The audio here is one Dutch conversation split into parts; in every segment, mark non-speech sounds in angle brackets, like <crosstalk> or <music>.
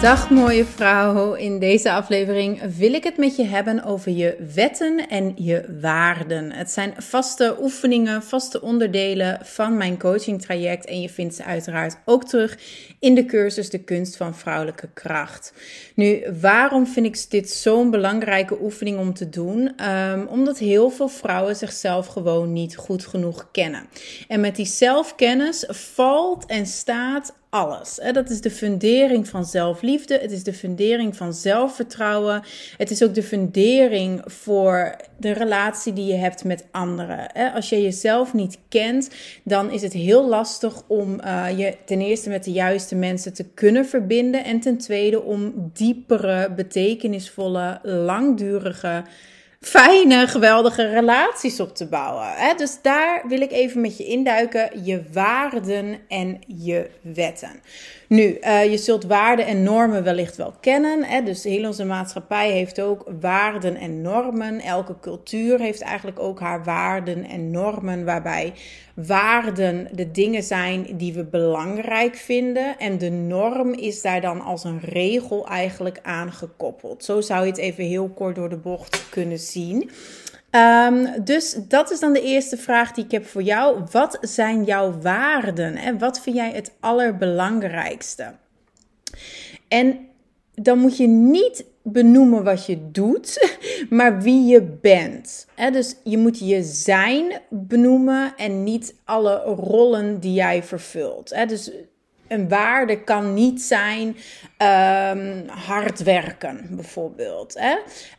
Dag mooie vrouw, in deze aflevering wil ik het met je hebben over je wetten en je waarden. Het zijn vaste oefeningen, vaste onderdelen van mijn coaching traject en je vindt ze uiteraard ook terug in de cursus De Kunst van Vrouwelijke Kracht. Nu, waarom vind ik dit zo'n belangrijke oefening om te doen? Um, omdat heel veel vrouwen zichzelf gewoon niet goed genoeg kennen. En met die zelfkennis valt en staat alles. Dat is de fundering van zelfliefde. Het is de fundering van zelfvertrouwen. Het is ook de fundering voor de relatie die je hebt met anderen. Als je jezelf niet kent, dan is het heel lastig om uh, je ten eerste met de juiste mensen te kunnen verbinden. En ten tweede om diepere, betekenisvolle, langdurige fijne, geweldige relaties op te bouwen. Hè? Dus daar wil ik even met je induiken. Je waarden en je wetten. Nu, uh, je zult waarden en normen wellicht wel kennen. Hè? Dus heel onze maatschappij heeft ook waarden en normen. Elke cultuur heeft eigenlijk ook haar waarden en normen. Waarbij waarden de dingen zijn die we belangrijk vinden. En de norm is daar dan als een regel eigenlijk aangekoppeld. Zo zou je het even heel kort door de bocht kunnen zien. Um, dus dat is dan de eerste vraag die ik heb voor jou. Wat zijn jouw waarden en wat vind jij het allerbelangrijkste? En dan moet je niet benoemen wat je doet, <laughs> maar wie je bent. Dus je moet je zijn benoemen en niet alle rollen die jij vervult. Dus een waarde kan niet zijn um, hard werken, bijvoorbeeld. Hè?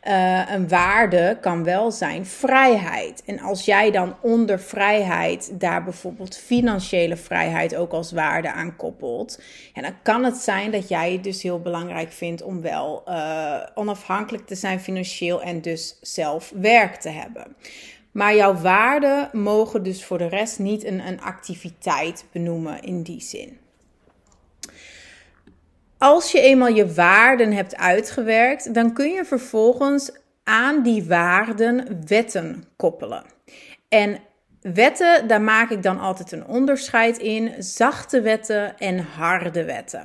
Uh, een waarde kan wel zijn vrijheid. En als jij dan onder vrijheid daar bijvoorbeeld financiële vrijheid ook als waarde aan koppelt, ja, dan kan het zijn dat jij het dus heel belangrijk vindt om wel uh, onafhankelijk te zijn financieel en dus zelf werk te hebben. Maar jouw waarden mogen dus voor de rest niet een, een activiteit benoemen in die zin. Als je eenmaal je waarden hebt uitgewerkt, dan kun je vervolgens aan die waarden wetten koppelen. En wetten, daar maak ik dan altijd een onderscheid in: zachte wetten en harde wetten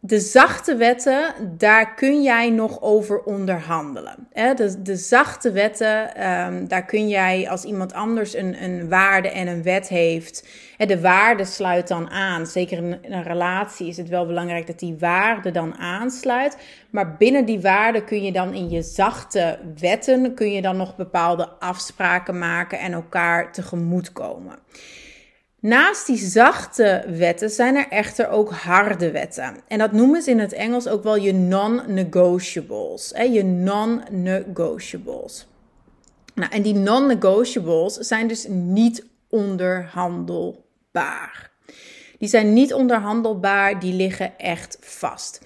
de zachte wetten, daar kun jij nog over onderhandelen. De, de zachte wetten, ehm, daar kun jij als iemand anders een, een waarde en een wet heeft. De waarde sluit dan aan. Zeker in een relatie is het wel belangrijk dat die waarde dan aansluit. Maar binnen die waarde kun je dan in je zachte wetten, kun je dan nog bepaalde afspraken maken en elkaar tegemoetkomen. Naast die zachte wetten zijn er echter ook harde wetten. En dat noemen ze in het Engels ook wel je non-negotiables. Je non-negotiables. Nou, en die non-negotiables zijn dus niet onderhandelbaar. Die zijn niet onderhandelbaar, die liggen echt vast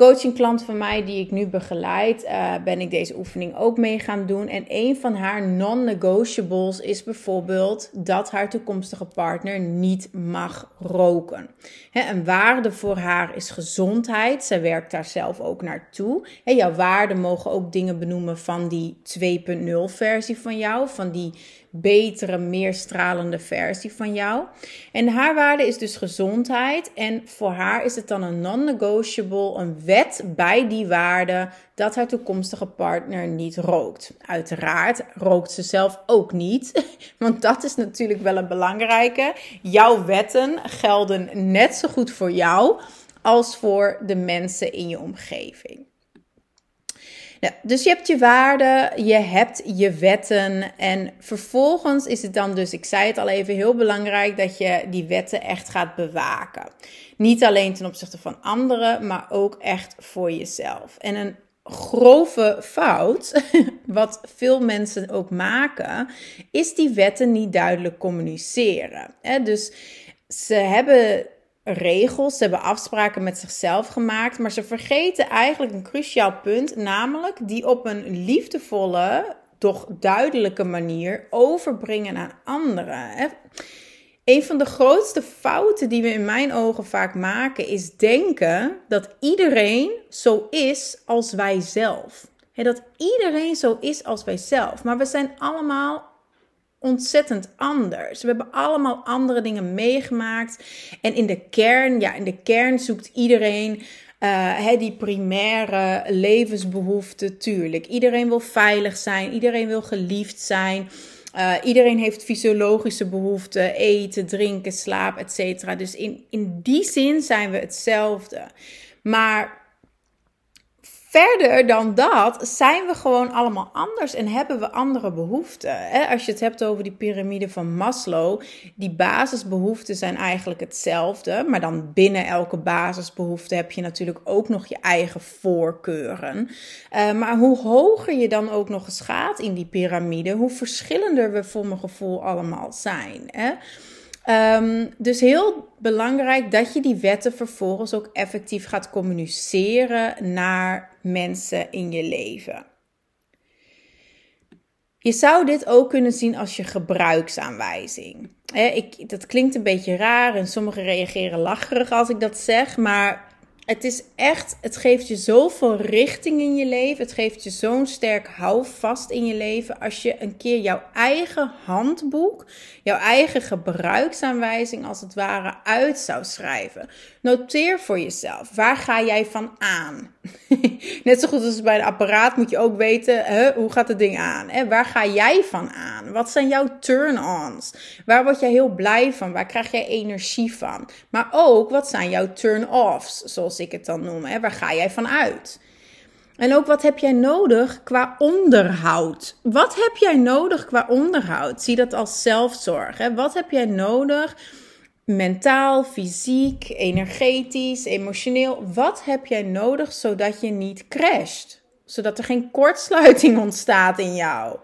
coachingklant van mij die ik nu begeleid, uh, ben ik deze oefening ook mee gaan doen. En een van haar non-negotiables is bijvoorbeeld dat haar toekomstige partner niet mag roken. een waarde voor haar is gezondheid. Zij werkt daar zelf ook naartoe. He, jouw waarden mogen ook dingen benoemen van die 2.0 versie van jou, van die betere, meer stralende versie van jou. En haar waarde is dus gezondheid. En voor haar is het dan een non-negotiable, een wet bij die waarde dat haar toekomstige partner niet rookt. Uiteraard rookt ze zelf ook niet, <laughs> want dat is natuurlijk wel een belangrijke. Jouw wetten gelden net zo goed voor jou als voor de mensen in je omgeving. Dus je hebt je waarden, je hebt je wetten en vervolgens is het dan dus, ik zei het al even, heel belangrijk dat je die wetten echt gaat bewaken. Niet alleen ten opzichte van anderen, maar ook echt voor jezelf. En een grove fout, <laughs> wat veel mensen ook maken, is die wetten niet duidelijk communiceren. Dus ze hebben regels, ze hebben afspraken met zichzelf gemaakt, maar ze vergeten eigenlijk een cruciaal punt, namelijk die op een liefdevolle, toch duidelijke manier overbrengen aan anderen. Een van de grootste fouten die we in mijn ogen vaak maken is denken dat iedereen zo is als wij zelf. dat iedereen zo is als wij zelf. Maar we zijn allemaal ontzettend anders. We hebben allemaal andere dingen meegemaakt. En in de kern, ja, in de kern zoekt iedereen uh, die primaire levensbehoeften. Tuurlijk, iedereen wil veilig zijn, iedereen wil geliefd zijn. Uh, iedereen heeft fysiologische behoeften, eten, drinken, slaap, etc. Dus in, in die zin zijn we hetzelfde. Maar verder dan dat zijn we gewoon allemaal anders en hebben we andere behoeften. Als je het hebt over die piramide van Maslow, die basisbehoeften zijn eigenlijk hetzelfde, maar dan binnen elke basisbehoefte heb je natuurlijk ook nog je eigen voorkeuren. Uh, maar hoe hoger je dan ook nog eens gaat in die piramide, hoe verschillender we voor mijn gevoel allemaal zijn. Um, dus heel belangrijk dat je die wetten vervolgens ook effectief gaat communiceren naar mensen in je leven. Je zou dit ook kunnen zien als je gebruiksaanwijzing. ik, dat klinkt een beetje raar en sommigen reageren lacherig als ik dat zeg, maar het is echt, het geeft je zoveel richting in je leven. Het geeft je zo'n sterk houvast in je leven. Als je een keer jouw eigen handboek, jouw eigen gebruiksaanwijzing als het ware uit zou schrijven. Noteer voor jezelf, waar ga jij van aan? <laughs> Net zo goed als bij een apparaat moet je ook weten, hè, hoe gaat het ding aan? Hè? Waar ga jij van aan? Wat zijn jouw turn-ons? Waar word jij heel blij van? Waar krijg jij energie van? Maar ook, wat zijn jouw turn-offs, zoals ik het dan noem? Waar ga jij van uit? En ook wat heb jij nodig qua onderhoud? Wat heb jij nodig qua onderhoud? Zie dat als zelfzorg. Hè? Wat heb jij nodig? Mentaal, fysiek, energetisch, emotioneel. Wat heb jij nodig zodat je niet crasht? Zodat er geen kortsluiting <laughs> ontstaat in jou.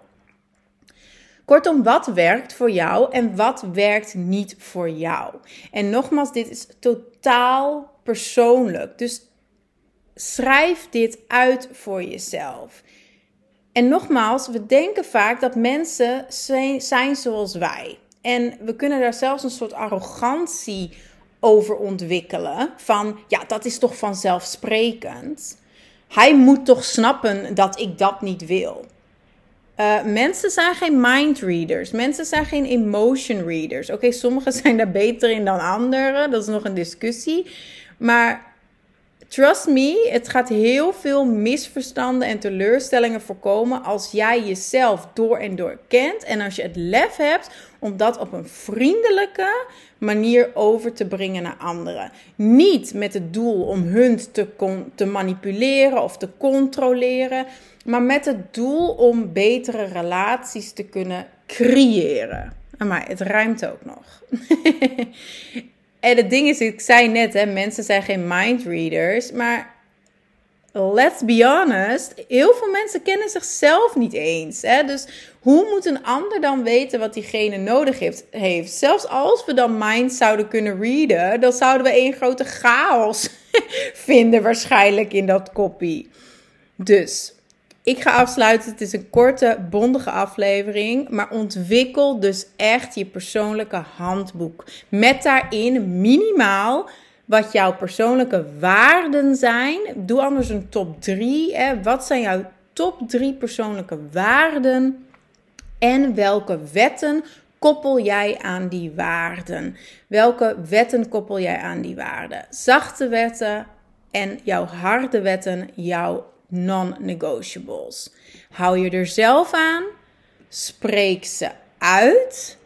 Kortom, wat werkt voor jou en wat werkt niet voor jou? En nogmaals, dit is totaal persoonlijk. Dus schrijf dit uit voor jezelf. En nogmaals, we denken vaak dat mensen zijn, zoals wij. En we kunnen daar zelfs een soort arrogantie over ontwikkelen. Van ja, dat is toch vanzelfsprekend. Hij moet toch snappen dat ik dat niet wil. Uh, mensen zijn geen mind readers. Mensen zijn geen emotion readers. Oké, sommigen <laughs> zijn daar beter in dan anderen. Dat is nog een discussie. Maar Trust me, het gaat heel veel misverstanden en teleurstellingen voorkomen als jij jezelf door en door kent en als je het lef hebt om dat op een vriendelijke manier over te brengen naar anderen. Niet met het doel om hun te, te manipuleren of te controleren, maar met het doel om betere relaties te kunnen creëren. Maar het ruimt ook nog. <laughs> En het ding is, ik zei net, hè, mensen zijn geen mindreaders. Maar let's be honest, heel veel mensen kennen zichzelf niet eens. Hè? Dus hoe moet een ander dan weten wat diegene nodig heeft, heeft? Zelfs als we dan minds zouden kunnen readen, dan zouden we één grote chaos <laughs> vinden waarschijnlijk in dat kopie. Dus ik ga afsluiten. Het is een korte, bondige aflevering. Maar ontwikkel dus echt je persoonlijke handboek. Met daarin minimaal wat jouw persoonlijke waarden zijn. Doe anders een top 3. Hè. Wat zijn jouw top 3 persoonlijke waarden? En welke wetten koppel jij aan die waarden? Welke wetten koppel jij aan die waarden? Zachte wetten en jouw harde wetten, jouw non-negotiables. Hou je er zelf aan, spreek ze uit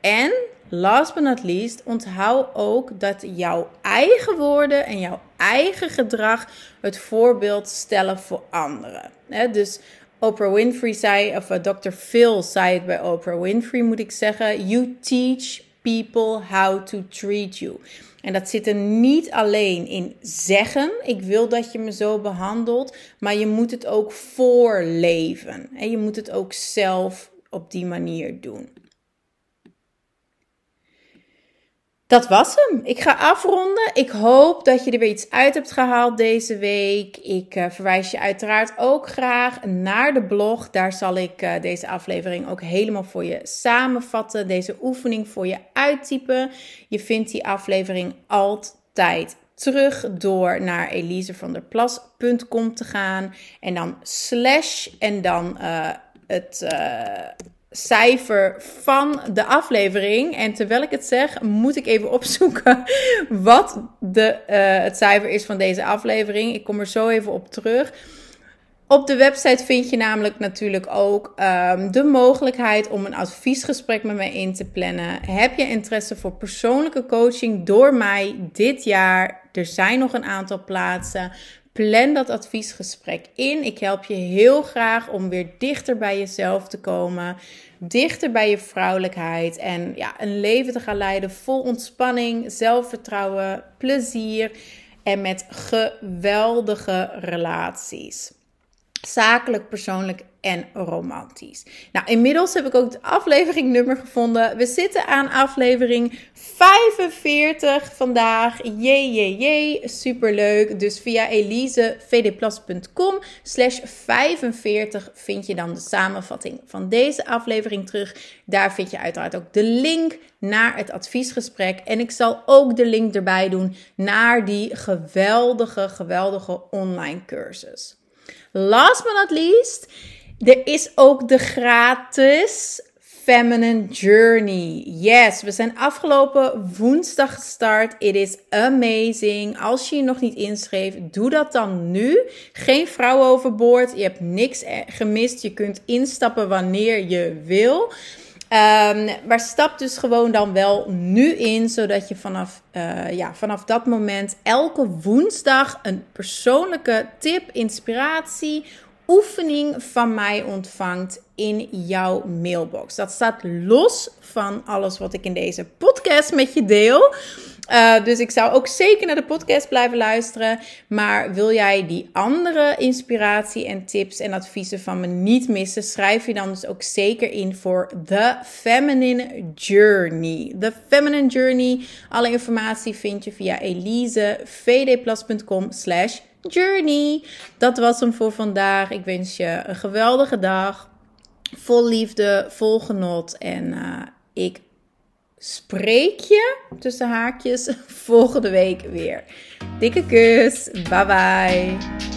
en last but not least, onthoud ook dat jouw eigen woorden en jouw eigen gedrag het voorbeeld stellen voor anderen. dus Oprah Winfrey zei, of uh, Dr. Phil zei het bij Oprah Winfrey, moet ik zeggen: You teach people how to treat you. En dat zit er niet alleen in zeggen, ik wil dat je me zo behandelt, maar je moet het ook voorleven. En je moet het ook zelf op die manier doen. Dat was hem. Ik ga afronden. Ik hoop dat je er weer iets uit hebt gehaald deze week. Ik uh, verwijs je uiteraard ook graag naar de blog. Daar zal ik uh, deze aflevering ook helemaal voor je samenvatten. Deze oefening voor je uittypen. Je vindt die aflevering altijd terug door naar elisevanderplas.com te gaan. En dan slash en dan uh, het cijfer van de aflevering. En terwijl ik het zeg, moet ik even <laughs> opzoeken wat de, uh, het cijfer is van deze aflevering. Ik kom er zo even op terug. Op de website vind je namelijk natuurlijk ook um, de mogelijkheid om een adviesgesprek met mij in te plannen. Heb je interesse voor persoonlijke coaching door mij dit jaar? Er zijn nog een aantal plaatsen. Plan dat adviesgesprek in. Ik help je heel graag om weer dichter bij jezelf te komen, dichter bij je vrouwelijkheid en ja, een leven te gaan leiden vol ontspanning, zelfvertrouwen, plezier en met geweldige relaties. Zakelijk, persoonlijk en romantisch. Nou, inmiddels heb ik ook het afleveringnummer gevonden. We zitten aan aflevering 45 vandaag. Jee. Superleuk. Dus via elisevdplas.com slash 45 vind je dan de samenvatting van deze aflevering terug. Daar vind je uiteraard ook de link naar het adviesgesprek. En ik zal ook de link erbij doen naar die geweldige, geweldige online cursus. Last but not least, er is ook de gratis Feminine Journey. Yes, we zijn afgelopen woensdag gestart. It is amazing. Als je je nog niet inschreef, doe dat dan nu. Geen vrouw overboord. Je hebt niks gemist. Je kunt instappen wanneer je wil. Um, maar stap dus gewoon dan wel nu in, zodat je vanaf, uh, ja, vanaf dat moment elke woensdag een persoonlijke tip, inspiratie, oefening van mij ontvangt in jouw mailbox. Dat staat los van alles wat ik in deze podcast met je deel. Uh, dus ik zou ook zeker naar de podcast blijven luisteren. Maar wil jij die andere inspiratie en tips en adviezen van me niet missen, schrijf je dan dus ook zeker in voor The Feminine Journey. The Feminine Journey. Alle informatie vind je via elisevdplas.com slash journey. Dat was hem voor vandaag. Ik wens je een geweldige dag. Vol liefde, vol genot. En uh, ik spreek je tussen haakjes <laughs> volgende week weer. Dikke kus. Bye bye.